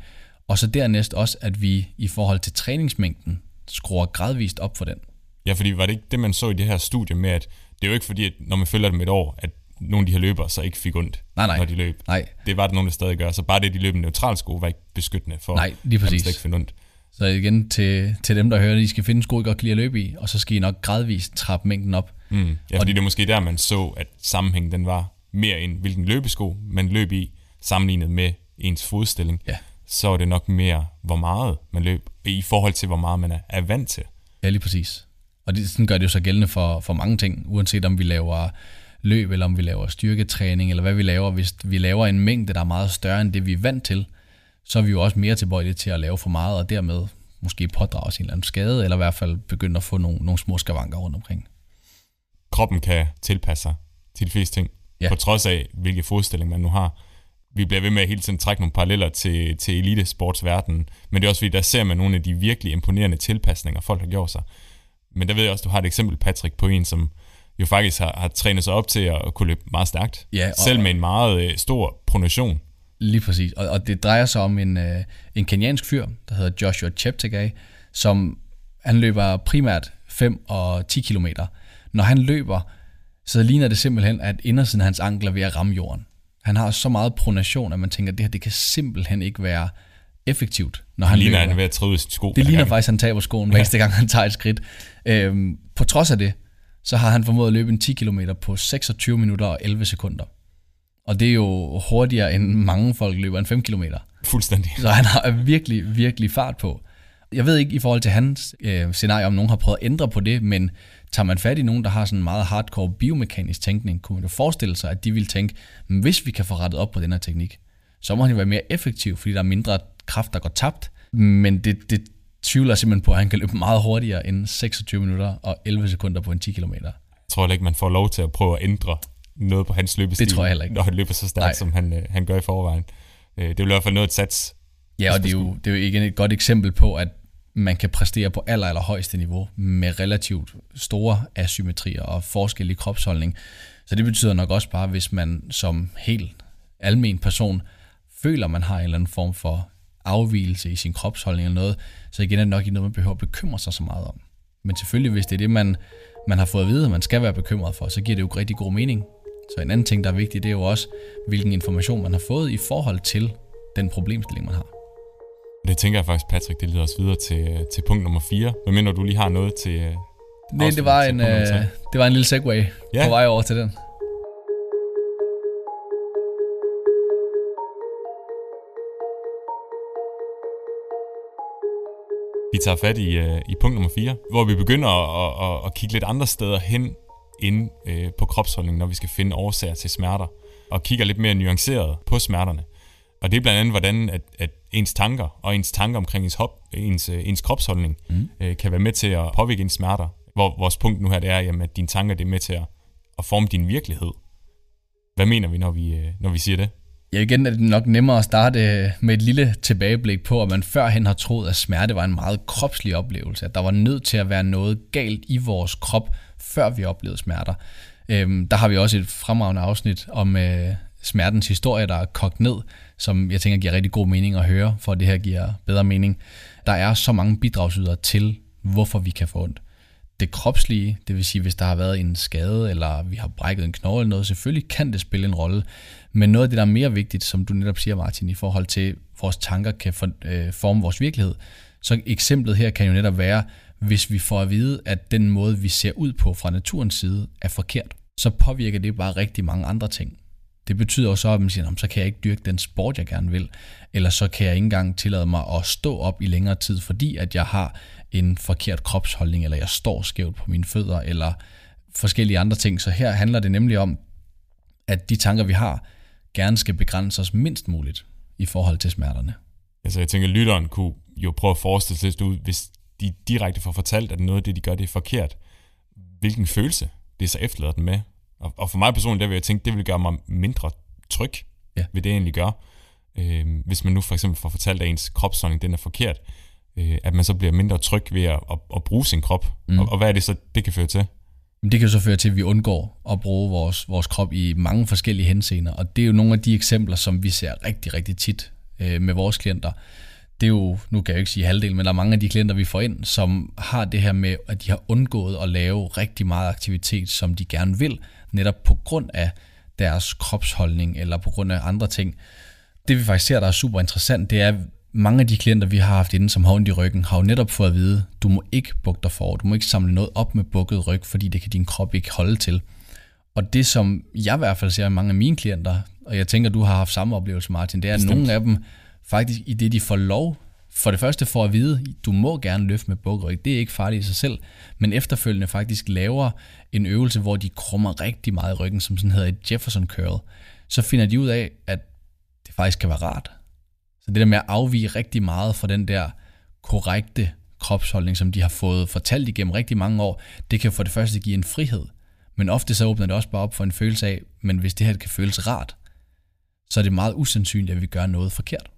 og så dernæst også, at vi i forhold til træningsmængden skruer gradvist op for den.
Ja, fordi var det ikke det, man så i det her studie med, at det er jo ikke fordi, at når man følger dem et år, at nogle af de her løbere så ikke fik ondt,
nej, nej.
når de løb.
Nej.
Det var det nogen, der stadig gør. Så bare det, de løb en neutral sko, var ikke beskyttende for,
nej, lige præcis.
at man ikke finde ondt.
Så igen til, til dem, der hører det, I skal finde en sko, I godt kan lide at løbe i, og så skal I nok gradvist trappe mængden op.
Mm. Ja, fordi og, det er måske der, man så, at sammenhængen den var mere end hvilken løbesko man løb i, sammenlignet med ens fodstilling.
Ja.
Så er det nok mere, hvor meget man løb, i forhold til, hvor meget man er, er vant til.
Ja, lige præcis. Og det, sådan gør det jo så gældende for, for mange ting, uanset om vi laver løb, eller om vi laver styrketræning, eller hvad vi laver. Hvis vi laver en mængde, der er meget større end det, vi er vant til, så er vi jo også mere tilbøjelige til at lave for meget, og dermed måske pådrage os en eller anden skade, eller i hvert fald begynde at få nogle, nogle små skavanker rundt omkring.
Kroppen kan tilpasse sig til de fleste ting, ja. på trods af, hvilke fodstilling man nu har. Vi bliver ved med at hele tiden trække nogle paralleller til, til elitesportsverdenen, men det er også fordi, der ser man nogle af de virkelig imponerende tilpasninger, folk har gjort sig. Men der ved jeg også, du har et eksempel, Patrick, på en, som jo faktisk har, har trænet sig op til at kunne løbe meget stærkt.
Ja,
og, Selv med en meget øh, stor pronation.
Lige præcis. Og, og det drejer sig om en, øh, en kenyansk fyr, der hedder Joshua Cheptegei, som han løber primært 5 og 10 km. Når han løber, så ligner det simpelthen, at indersiden af hans ankel er ved at ramme jorden. Han har så meget pronation, at man tænker, at det her det kan simpelthen ikke være effektivt, når han
ligner,
løber.
han er ved at træde sin sko.
Det ligner
Han-
faktisk, at han taber skoen hver eneste gang, han tager et skridt. Øhm, på trods af det, så har han formået at løbe en 10 km på 26 minutter og 11 sekunder. Og det er jo hurtigere, end mange folk løber en 5 km.
Fuldstændig.
Så han har virkelig, virkelig fart på. Jeg ved ikke i forhold til hans øh, scenarie, om nogen har prøvet at ændre på det, men tager man fat i nogen, der har sådan en meget hardcore biomekanisk tænkning, kunne man jo forestille sig, at de vil tænke, "Men hvis vi kan få rettet op på den her teknik, så må han jo være mere effektiv, fordi der er mindre kraft, der går tabt. Men det, det tvivler simpelthen på, at han kan løbe meget hurtigere end 26 minutter og 11 sekunder på en 10 km.
Jeg tror ikke, man får lov til at prøve at ændre noget på hans løbestil.
Det tror jeg heller ikke.
Når han løber så stærkt,
Nej.
som han, øh, han gør i forvejen. Øh, Det vil i hvert fald noget at sats.
Ja, og det er, jo, det er jo igen et godt eksempel på, at man kan præstere på aller, aller højeste niveau med relativt store asymmetrier og forskel i kropsholdning. Så det betyder nok også bare, hvis man som helt almen person føler, man har en eller anden form for afvielse i sin kropsholdning eller noget, så igen er det nok ikke noget, man behøver at bekymre sig så meget om. Men selvfølgelig, hvis det er det, man, man har fået at vide, at man skal være bekymret for, så giver det jo rigtig god mening. Så en anden ting, der er vigtig, det er jo også, hvilken information man har fået i forhold til den problemstilling, man har.
Det tænker jeg faktisk, Patrick, det leder os videre til, til punkt nummer 4. Hvad mener du lige har noget til... øh,
Nej, det var, en, øh, det var en lille segway
ja.
på vej over til den.
Vi tager fat i, øh, i punkt nummer 4, hvor vi begynder at, at, at kigge lidt andre steder hen ind øh, på kropsholdningen, når vi skal finde årsager til smerter, og kigger lidt mere nuanceret på smerterne. Og det er blandt andet, hvordan at, at ens tanker og ens tanker omkring ens, hop, ens, øh, ens kropsholdning mm. øh, kan være med til at påvirke ens smerter. Hvor vores punkt nu her, det er, jamen, at dine tanker det er med til at, at forme din virkelighed. Hvad mener vi, når vi, øh, når vi siger det?
Ja, igen er det nok nemmere at starte øh, med et lille tilbageblik på, at man førhen har troet, at smerte var en meget kropslig oplevelse. At der var nødt til at være noget galt i vores krop, før vi oplevede smerter. Øhm, der har vi også et fremragende afsnit om øh, smertens historie, der er kogt ned, som jeg tænker giver rigtig god mening at høre, for det her giver bedre mening. Der er så mange bidragsydere til, hvorfor vi kan få ondt. Det kropslige, det vil sige, hvis der har været en skade, eller vi har brækket en knogle eller noget, selvfølgelig kan det spille en rolle. Men noget af det, der er mere vigtigt, som du netop siger, Martin, i forhold til, at vores tanker kan for, øh, forme vores virkelighed, så eksemplet her kan jo netop være, hvis vi får at vide, at den måde, vi ser ud på fra naturens side, er forkert, så påvirker det bare rigtig mange andre ting. Det betyder jo så, at man siger, så kan jeg ikke dyrke den sport, jeg gerne vil, eller så kan jeg ikke engang tillade mig at stå op i længere tid, fordi at jeg har en forkert kropsholdning, eller jeg står skævt på mine fødder, eller forskellige andre ting. Så her handler det nemlig om, at de tanker, vi har, gerne skal begrænse os mindst muligt i forhold til smerterne.
Altså jeg tænker, lytteren kunne jo prøve at forestille sig ud, hvis de direkte får fortalt, at noget af det, de gør, det er forkert. Hvilken følelse det så efterlader den med. Og, og for mig personligt, der vil jeg tænke, det vil gøre mig mindre tryg
Ja.
ved det, jeg egentlig gør. Øh, hvis man nu for eksempel får fortalt, at ens kropsholdning den er forkert, øh, at man så bliver mindre tryg ved at, at, at bruge sin krop. Mm. Og, og hvad er det så, det kan føre til?
Men det kan jo så føre til, at vi undgår at bruge vores, vores krop i mange forskellige henseender. Og det er jo nogle af de eksempler, som vi ser rigtig, rigtig tit øh, med vores klienter. Det er jo, nu kan jeg jo ikke sige halvdelen, men der er mange af de klienter, vi får ind, som har det her med, at de har undgået at lave rigtig meget aktivitet, som de gerne vil, netop på grund af deres kropsholdning eller på grund af andre ting. Det vi faktisk ser, der er super interessant, det er, at mange af de klienter, vi har haft inde, som har ondt i ryggen, har jo netop fået at vide, du må ikke bukke dig for, du må ikke samle noget op med bukket ryg, fordi det kan din krop ikke holde til. Og det, som jeg i hvert fald ser i mange af mine klienter, og jeg tænker, du har haft samme oplevelse, Martin, det er, at
Bestemt.
nogle af dem faktisk i det, de får lov, for det første får at vide, du må gerne løfte med bukryg, det er ikke farligt i sig selv, men efterfølgende faktisk laver en øvelse, hvor de krummer rigtig meget i ryggen, som sådan hedder et Jefferson curl, så finder de ud af, at det faktisk kan være rart. Så det der med at afvige rigtig meget fra den der korrekte kropsholdning, som de har fået fortalt igennem rigtig mange år, det kan for det første give en frihed. Men ofte så åbner det også bare op for en følelse af, men hvis det her kan føles rart, så er det meget usandsynligt, at vi gør noget forkert.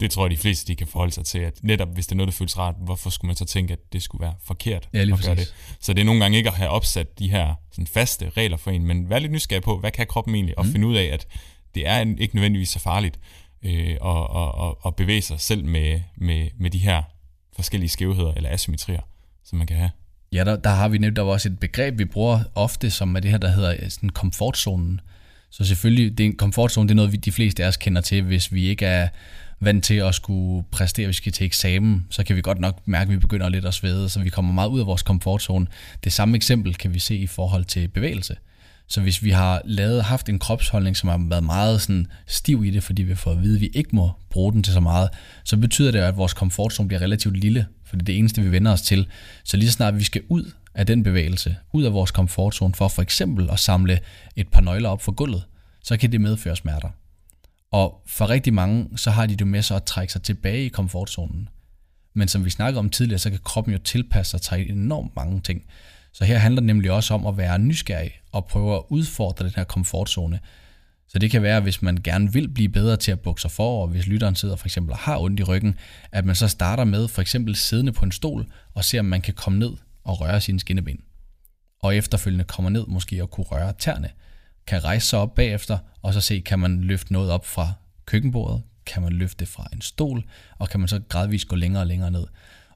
Det tror jeg, de fleste de kan forholde sig til, at netop hvis det er noget, der føles rart, hvorfor skulle man så tænke, at det skulle være forkert
Ja, lige
at gøre det? Så det er nogle gange ikke at have opsat de her sådan faste regler for en, men være lidt nysgerrig på, hvad kan kroppen egentlig, og mm. finde ud af, at det er ikke nødvendigvis så farligt. øh, og, og, og, og bevæge sig selv med, med, med de her forskellige skævheder eller asymmetrier, som man kan have.
Ja, der, der har vi netop også et begreb, vi bruger ofte, som er det her, der hedder øh, sådan komfortzonen. Så selvfølgelig, det er en komfortzone, det er noget, vi, de fleste af os kender til, hvis vi ikke er vant til at skulle præstere, hvis vi skal til eksamen, så kan vi godt nok mærke, at vi begynder lidt at svede, så vi kommer meget ud af vores komfortzone. Det samme eksempel kan vi se i forhold til bevægelse. Så hvis vi har lavet, haft en kropsholdning, som har været meget sådan stiv i det, fordi vi får at vide, at vi ikke må bruge den til så meget, så betyder det, at vores komfortzone bliver relativt lille, for det er det eneste, vi vender os til. Så lige snart vi skal ud af den bevægelse, ud af vores komfortzone, for for eksempel at samle et par nøgler op for gulvet, så kan det medføre smerter. Og for rigtig mange, så har de det med så at trække sig tilbage i komfortzonen. Men som vi snakkede om tidligere, så kan kroppen jo tilpasse sig til enormt mange ting. Så her handler det nemlig også om at være nysgerrig og prøve at udfordre den her komfortzone. Så det kan være, hvis man gerne vil blive bedre til at bukke sig for, og hvis lytteren sidder for eksempel og har ondt i ryggen, at man så starter med for eksempel siddende på en stol og ser, om man kan komme ned og røre sine skinneben. Og efterfølgende kommer ned måske og kunne røre tæerne. Kan rejse sig op bagefter, og så se, kan man løfte noget op fra køkkenbordet, kan man løfte det fra en stol, og kan man så gradvist gå længere og længere ned.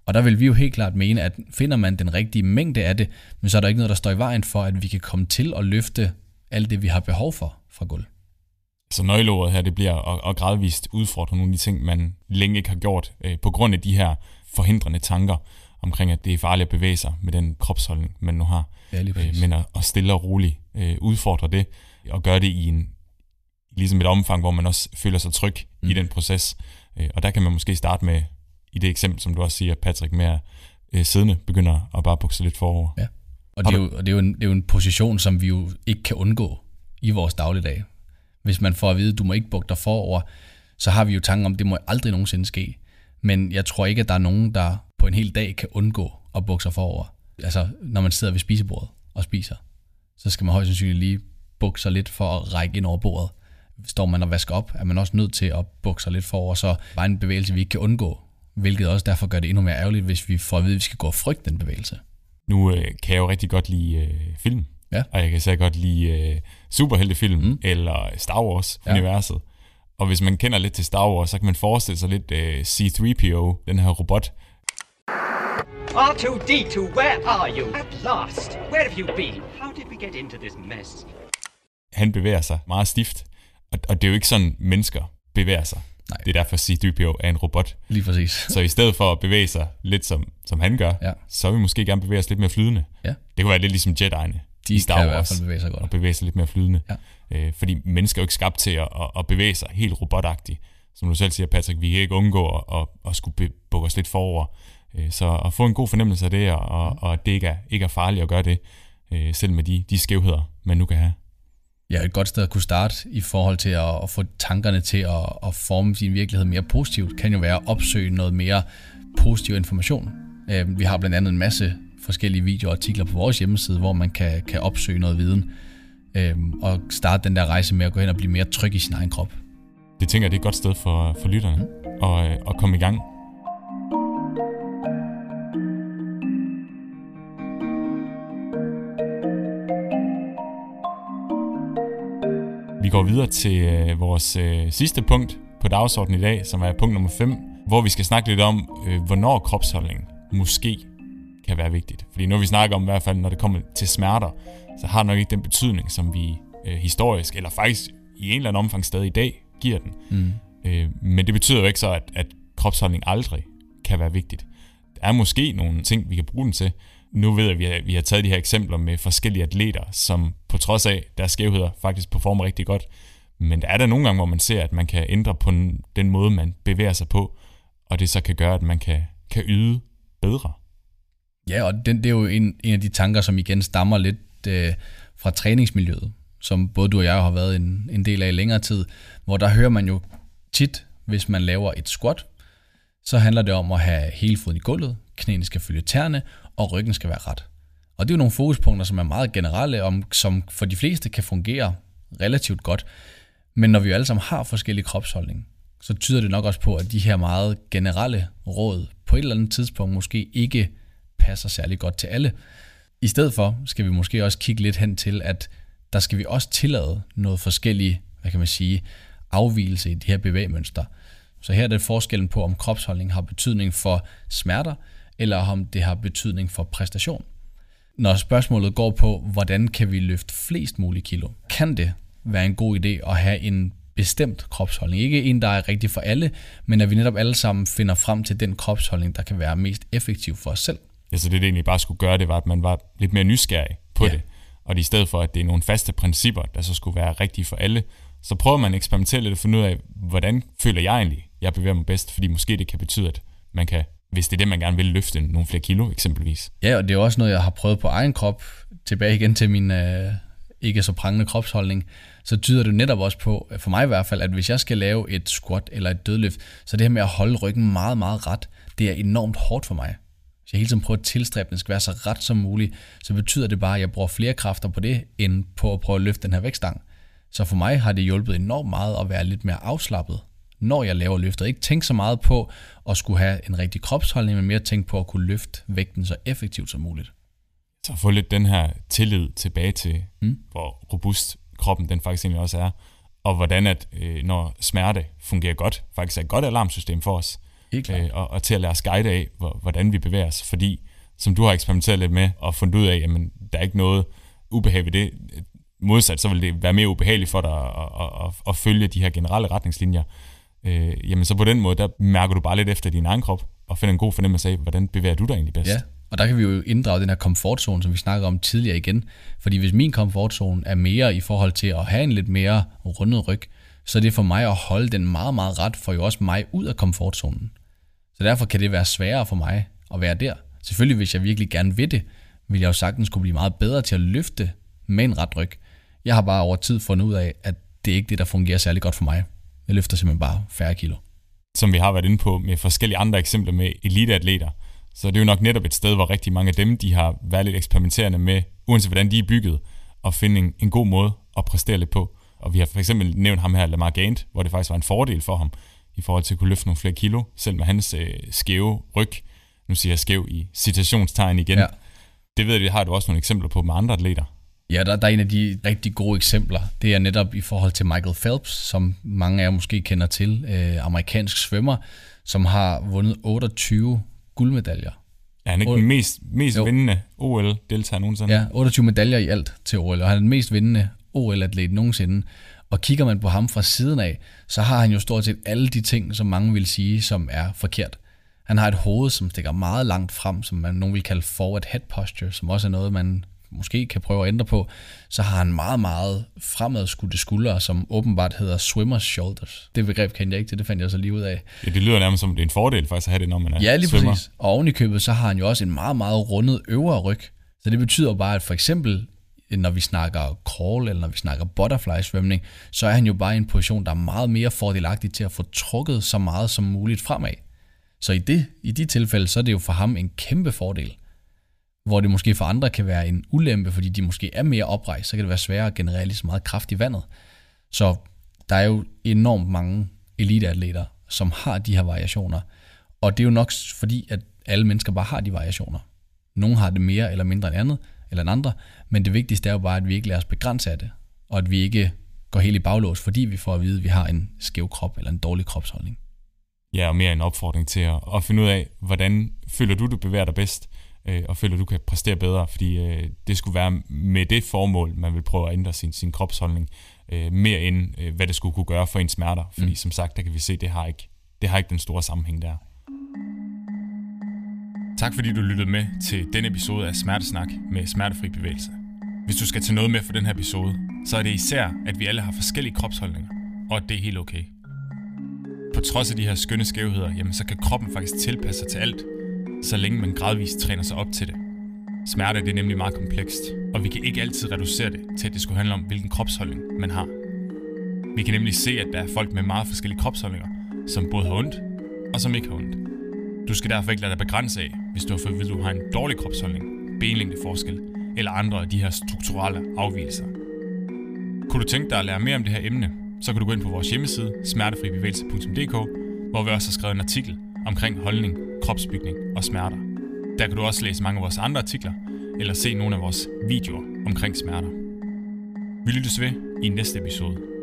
Og der vil vi jo helt klart mene, at finder man den rigtige mængde af det, men så er der ikke noget, der står i vejen for, at vi kan komme til at løfte alt det, vi har behov for fra gulv.
Så nøgleordet her, det bliver at, at gradvist udfordre nogle af de ting, man længe ikke har gjort, øh, på grund af de her forhindrende tanker omkring, at det er farligt at bevæge sig med den kropsholdning, man nu har.
Ja,
øh, men at, at stille og roligt øh, udfordre det, og gøre det i en ligesom et omfang, hvor man også føler sig tryg mm. i den proces. Øh, og der kan man måske starte med, i det eksempel, som du også siger, Patrick, med at øh, siddende begynder at bare bukse lidt forover.
Ja, og det er, jo, og det, er jo en, det er jo en position, som vi jo ikke kan undgå i vores dagligdag. Hvis man får at vide, at du må ikke bukke dig forover, så har vi jo tanken om, at det må aldrig nogensinde ske. Men jeg tror ikke, at der er nogen, der på en hel dag kan undgå at bukke sig forover. Altså, når man sidder ved spisebordet og spiser, så skal man højst sandsynligt lige bukke sig lidt for at række ind over bordet. Står man og vasker op, er man også nødt til at bukke sig lidt forover, så bare en bevægelse, vi ikke kan undgå. Hvilket også derfor gør det endnu mere ærgerligt, hvis vi får at vide, at vi skal gå og frygte den bevægelse.
Nu øh, kan jeg jo rigtig godt lide øh, film.
Ja.
Og jeg kan så godt lide øh, superheltefilm mm. eller Star Wars-universet. Ja. Og hvis man kender lidt til Star Wars, så kan man forestille sig lidt øh, C-3PO, den her robot. R2-D2, where are you? At last. Where have you been? How did we get into this mess? Han bevæger sig meget stift. Og, og det er jo ikke sådan, mennesker bevæger sig. Nej. Det er derfor, C-3PO er en robot.
Lige præcis.
Så i stedet for at bevæge sig lidt som, som han gør, ja. så vil vi måske gerne bevæge os lidt mere flydende. Ja. Det kunne være lidt ligesom Jedi'erne
de
i Star
kan
Wars.
i hvert fald bevæge sig godt.
Og bevæge sig lidt mere flydende. Ja. Øh, fordi mennesker er jo ikke skabt til at, at, at bevæge sig helt robotagtigt. Som du selv siger, Patrick, vi kan ikke undgå at, at, at skulle bukke os lidt forover. Øh, så at få en god fornemmelse af det, og, og, og at det ikke er, ikke er farligt at gøre det, øh, selv med de, de skævheder, man nu kan have.
Ja, et godt sted at kunne starte i forhold til at, at få tankerne til at, at forme sin virkelighed mere positivt, kan jo være at opsøge noget mere positiv information. Øh, vi har blandt andet en masse forskellige videoer og artikler på vores hjemmeside, hvor man kan, kan opsøge noget viden og starte den der rejse med at gå hen og blive mere tryg i sin egen krop.
Det tænker jeg, det er et godt sted for, for lytterne mm. at, at komme i gang. Går videre til øh, vores øh, sidste punkt på dagsordenen i dag, som er punkt nummer 5, hvor vi skal snakke lidt om, øh, hvornår kropsholdning måske kan være vigtigt. Fordi nu vi snakker om i hvert fald, når det kommer til smerter, så har det nok ikke den betydning, som vi øh, historisk, eller faktisk i en eller anden omfang stadig i dag, giver den. Mm. Øh, men det betyder jo ikke så, at, at kropsholdning aldrig kan være vigtigt. Der er måske nogle ting, vi kan bruge den til. Nu ved jeg, at vi har, vi har taget de her eksempler med forskellige atleter, som på trods af deres skævheder faktisk performer rigtig godt. Men der er der nogle gange, hvor man ser, at man kan ændre på den måde, man bevæger sig på, og det så kan gøre, at man kan, kan yde bedre.
Ja, og den, det er jo en, en af de tanker, som igen stammer lidt øh, fra træningsmiljøet, som både du og jeg har været en, en del af i længere tid, hvor der hører man jo tit, hvis man laver et squat, så handler det om at have hele foden i gulvet, knæene skal følge tæerne, og ryggen skal være ret. Og det er jo nogle fokuspunkter, som er meget generelle, om, som for de fleste kan fungere relativt godt. Men når vi jo alle sammen har forskellige kropsholdning, så tyder det nok også på, at de her meget generelle råd på et eller andet tidspunkt måske ikke passer særlig godt til alle. I stedet for skal vi måske også kigge lidt hen til, at der skal vi også tillade noget forskellige, hvad kan man sige, afvielse i de her bevægemønstre. Så her er det forskellen på, om kropsholdning har betydning for smerter, eller om det har betydning for præstation. Når spørgsmålet går på, hvordan kan vi løfte flest mulige kilo, kan det være en god idé at have en bestemt kropsholdning. Ikke en, der er rigtig for alle, men at vi netop alle sammen finder frem til den kropsholdning, der kan være mest effektiv for os selv.
Ja, så det, det egentlig bare skulle gøre, det var, at man var lidt mere nysgerrig på ja. det. Og i stedet for, at det er nogle faste principper, der så skulle være rigtige for alle, så prøver man at eksperimentere lidt og finde ud af, hvordan føler jeg egentlig, jeg bevæger mig bedst, fordi måske det kan betyde, at man kan, hvis det er det, man gerne vil løfte nogle flere kilo eksempelvis.
Ja, og det er også noget, jeg har prøvet på egen krop, tilbage igen til min øh, ikke så prangende kropsholdning, så tyder det netop også på, øh, for mig i hvert fald, at hvis jeg skal lave et squat eller et dødløft, så det her med at holde ryggen meget, meget ret, det er enormt hårdt for mig. Hvis jeg hele tiden prøver at tilstræbe, at den skal være så ret som muligt, så betyder det bare, at jeg bruger flere kræfter på det, end på at prøve at løfte den her vægtstang. Så for mig har det hjulpet enormt meget at være lidt mere afslappet, når jeg laver løftet. Ikke tænke så meget på at skulle have en rigtig kropsholdning, men mere tænke på at kunne løfte vægten så effektivt som muligt.
Så få lidt den her tillid tilbage til, mm. hvor robust kroppen den faktisk egentlig også er, og hvordan at øh, når smerte fungerer godt, faktisk er et godt alarmsystem for os, øh, og, og til at lade os guide af, hvor, hvordan vi bevæger os, fordi som du har eksperimenteret lidt med, og fundet ud af, jamen der er ikke noget ubehag ved det, modsat, så vil det være mere ubehageligt for dig at, at, at, at følge de her generelle retningslinjer. Øh, jamen så på den måde, der mærker du bare lidt efter din egen krop, og finder en god fornemmelse af, hvordan bevæger du dig egentlig bedst.
Ja, og der kan vi jo inddrage den her komfortzone, som vi snakkede om tidligere igen. Fordi hvis min komfortzone er mere i forhold til at have en lidt mere rundet ryg, så er det for mig at holde den meget, meget ret, for jo også mig ud af komfortzonen. Så derfor kan det være sværere for mig at være der. Selvfølgelig, hvis jeg virkelig gerne vil det, vil jeg jo sagtens kunne blive meget bedre til at løfte med en ret ryg. Jeg har bare over tid fundet ud af, at det er ikke det, der fungerer særlig godt for mig. Jeg løfter simpelthen bare færre kilo.
Som vi har været inde på med forskellige andre eksempler med eliteatleter, så det er jo nok netop et sted, hvor rigtig mange af dem, de har været lidt eksperimenterende med, uanset hvordan de er bygget, og finde en, en god måde at præstere lidt på. Og vi har for eksempel nævnt ham her, Lamar Gant, hvor det faktisk var en fordel for ham, i forhold til at kunne løfte nogle flere kilo, selv med hans øh, skæve ryg. Nu siger jeg skæv i citationstegn igen. Ja. Det ved jeg, det har du også nogle eksempler på med andre atleter.
Ja, der, der er en af de rigtig gode eksempler. Det er netop i forhold til Michael Phelps, som mange af jer måske kender til, øh, amerikansk svømmer, som har vundet 28 guldmedaljer.
Ja, han er ikke den mest, mest vindende OL-deltager nogensinde.
Ja, 28 medaljer i alt til OL, og han er den mest vindende OL-atlet nogensinde. Og kigger man på ham fra siden af, så har han jo stort set alle de ting, som mange vil sige, som er forkert. Han har et hoved, som stikker meget langt frem, som man nogen vil kalde forward head posture, som også er noget, man måske kan prøve at ændre på, så har han meget, meget fremadskudte skuldre, som åbenbart hedder swimmer's shoulders. Det begreb kendte jeg ikke til, det fandt jeg så lige ud af.
Ja, det lyder nærmest som, det er en fordel faktisk at have det, når man er
Ja, lige
swimmer.
præcis. Og oven i købet, så har han jo også en meget, meget rundet øvre ryg. Så det betyder bare, at for eksempel, når vi snakker crawl, eller når vi snakker butterfly svømning, så er han jo bare i en position, der er meget mere fordelagtig til at få trukket så meget som muligt fremad. Så i, det, i de tilfælde, så er det jo for ham en kæmpe fordel hvor det måske for andre kan være en ulempe, fordi de måske er mere oprejst, så kan det være sværere at generere lige så meget kraft i vandet. Så der er jo enormt mange eliteatleter, som har de her variationer. Og det er jo nok fordi, at alle mennesker bare har de variationer. Nogle har det mere eller mindre end andet, eller end andre, men det vigtigste er jo bare, at vi ikke lader os begrænse af det, og at vi ikke går helt i baglås, fordi vi får at vide, at vi har en skæv krop eller en dårlig kropsholdning.
Ja, og mere en opfordring til at, at finde ud af, hvordan føler du, du bevæger dig bedst? Øh, og føler, at du kan præstere bedre, fordi øh, det skulle være med det formål, man vil prøve at ændre sin, sin kropsholdning, øh, mere end øh, hvad det skulle kunne gøre for ens smerter, fordi mm. som sagt, der kan vi se, det har ikke, det har ikke den store sammenhæng der. Tak fordi du lyttede med til den episode af Smertesnak med smertefri bevægelse. Hvis du skal tage noget med for den her episode, så er det især, at vi alle har forskellige kropsholdninger, og at det er helt okay. På trods af de her skønne skævheder, jamen, så kan kroppen faktisk tilpasse sig til alt, så længe man gradvist træner sig op til det. Smerte det er nemlig meget komplekst, og vi kan ikke altid reducere det til, at det skulle handle om, hvilken kropsholdning man har. Vi kan nemlig se, at der er folk med meget forskellige kropsholdninger, som både har ondt og som ikke har ondt. Du skal derfor ikke lade dig begrænse af, hvis du har fået at du har en dårlig kropsholdning, benlængdeforskel eller andre af de her strukturelle afvielser. Kunne du tænke dig at lære mere om det her emne, så kan du gå ind på vores hjemmeside smertefribevægelse.dk, hvor vi også har skrevet en artikel omkring holdning kropsbygning og smerter. Der kan du også læse mange af vores andre artikler, eller se nogle af vores videoer omkring smerter. Vi lyttes ved i næste episode.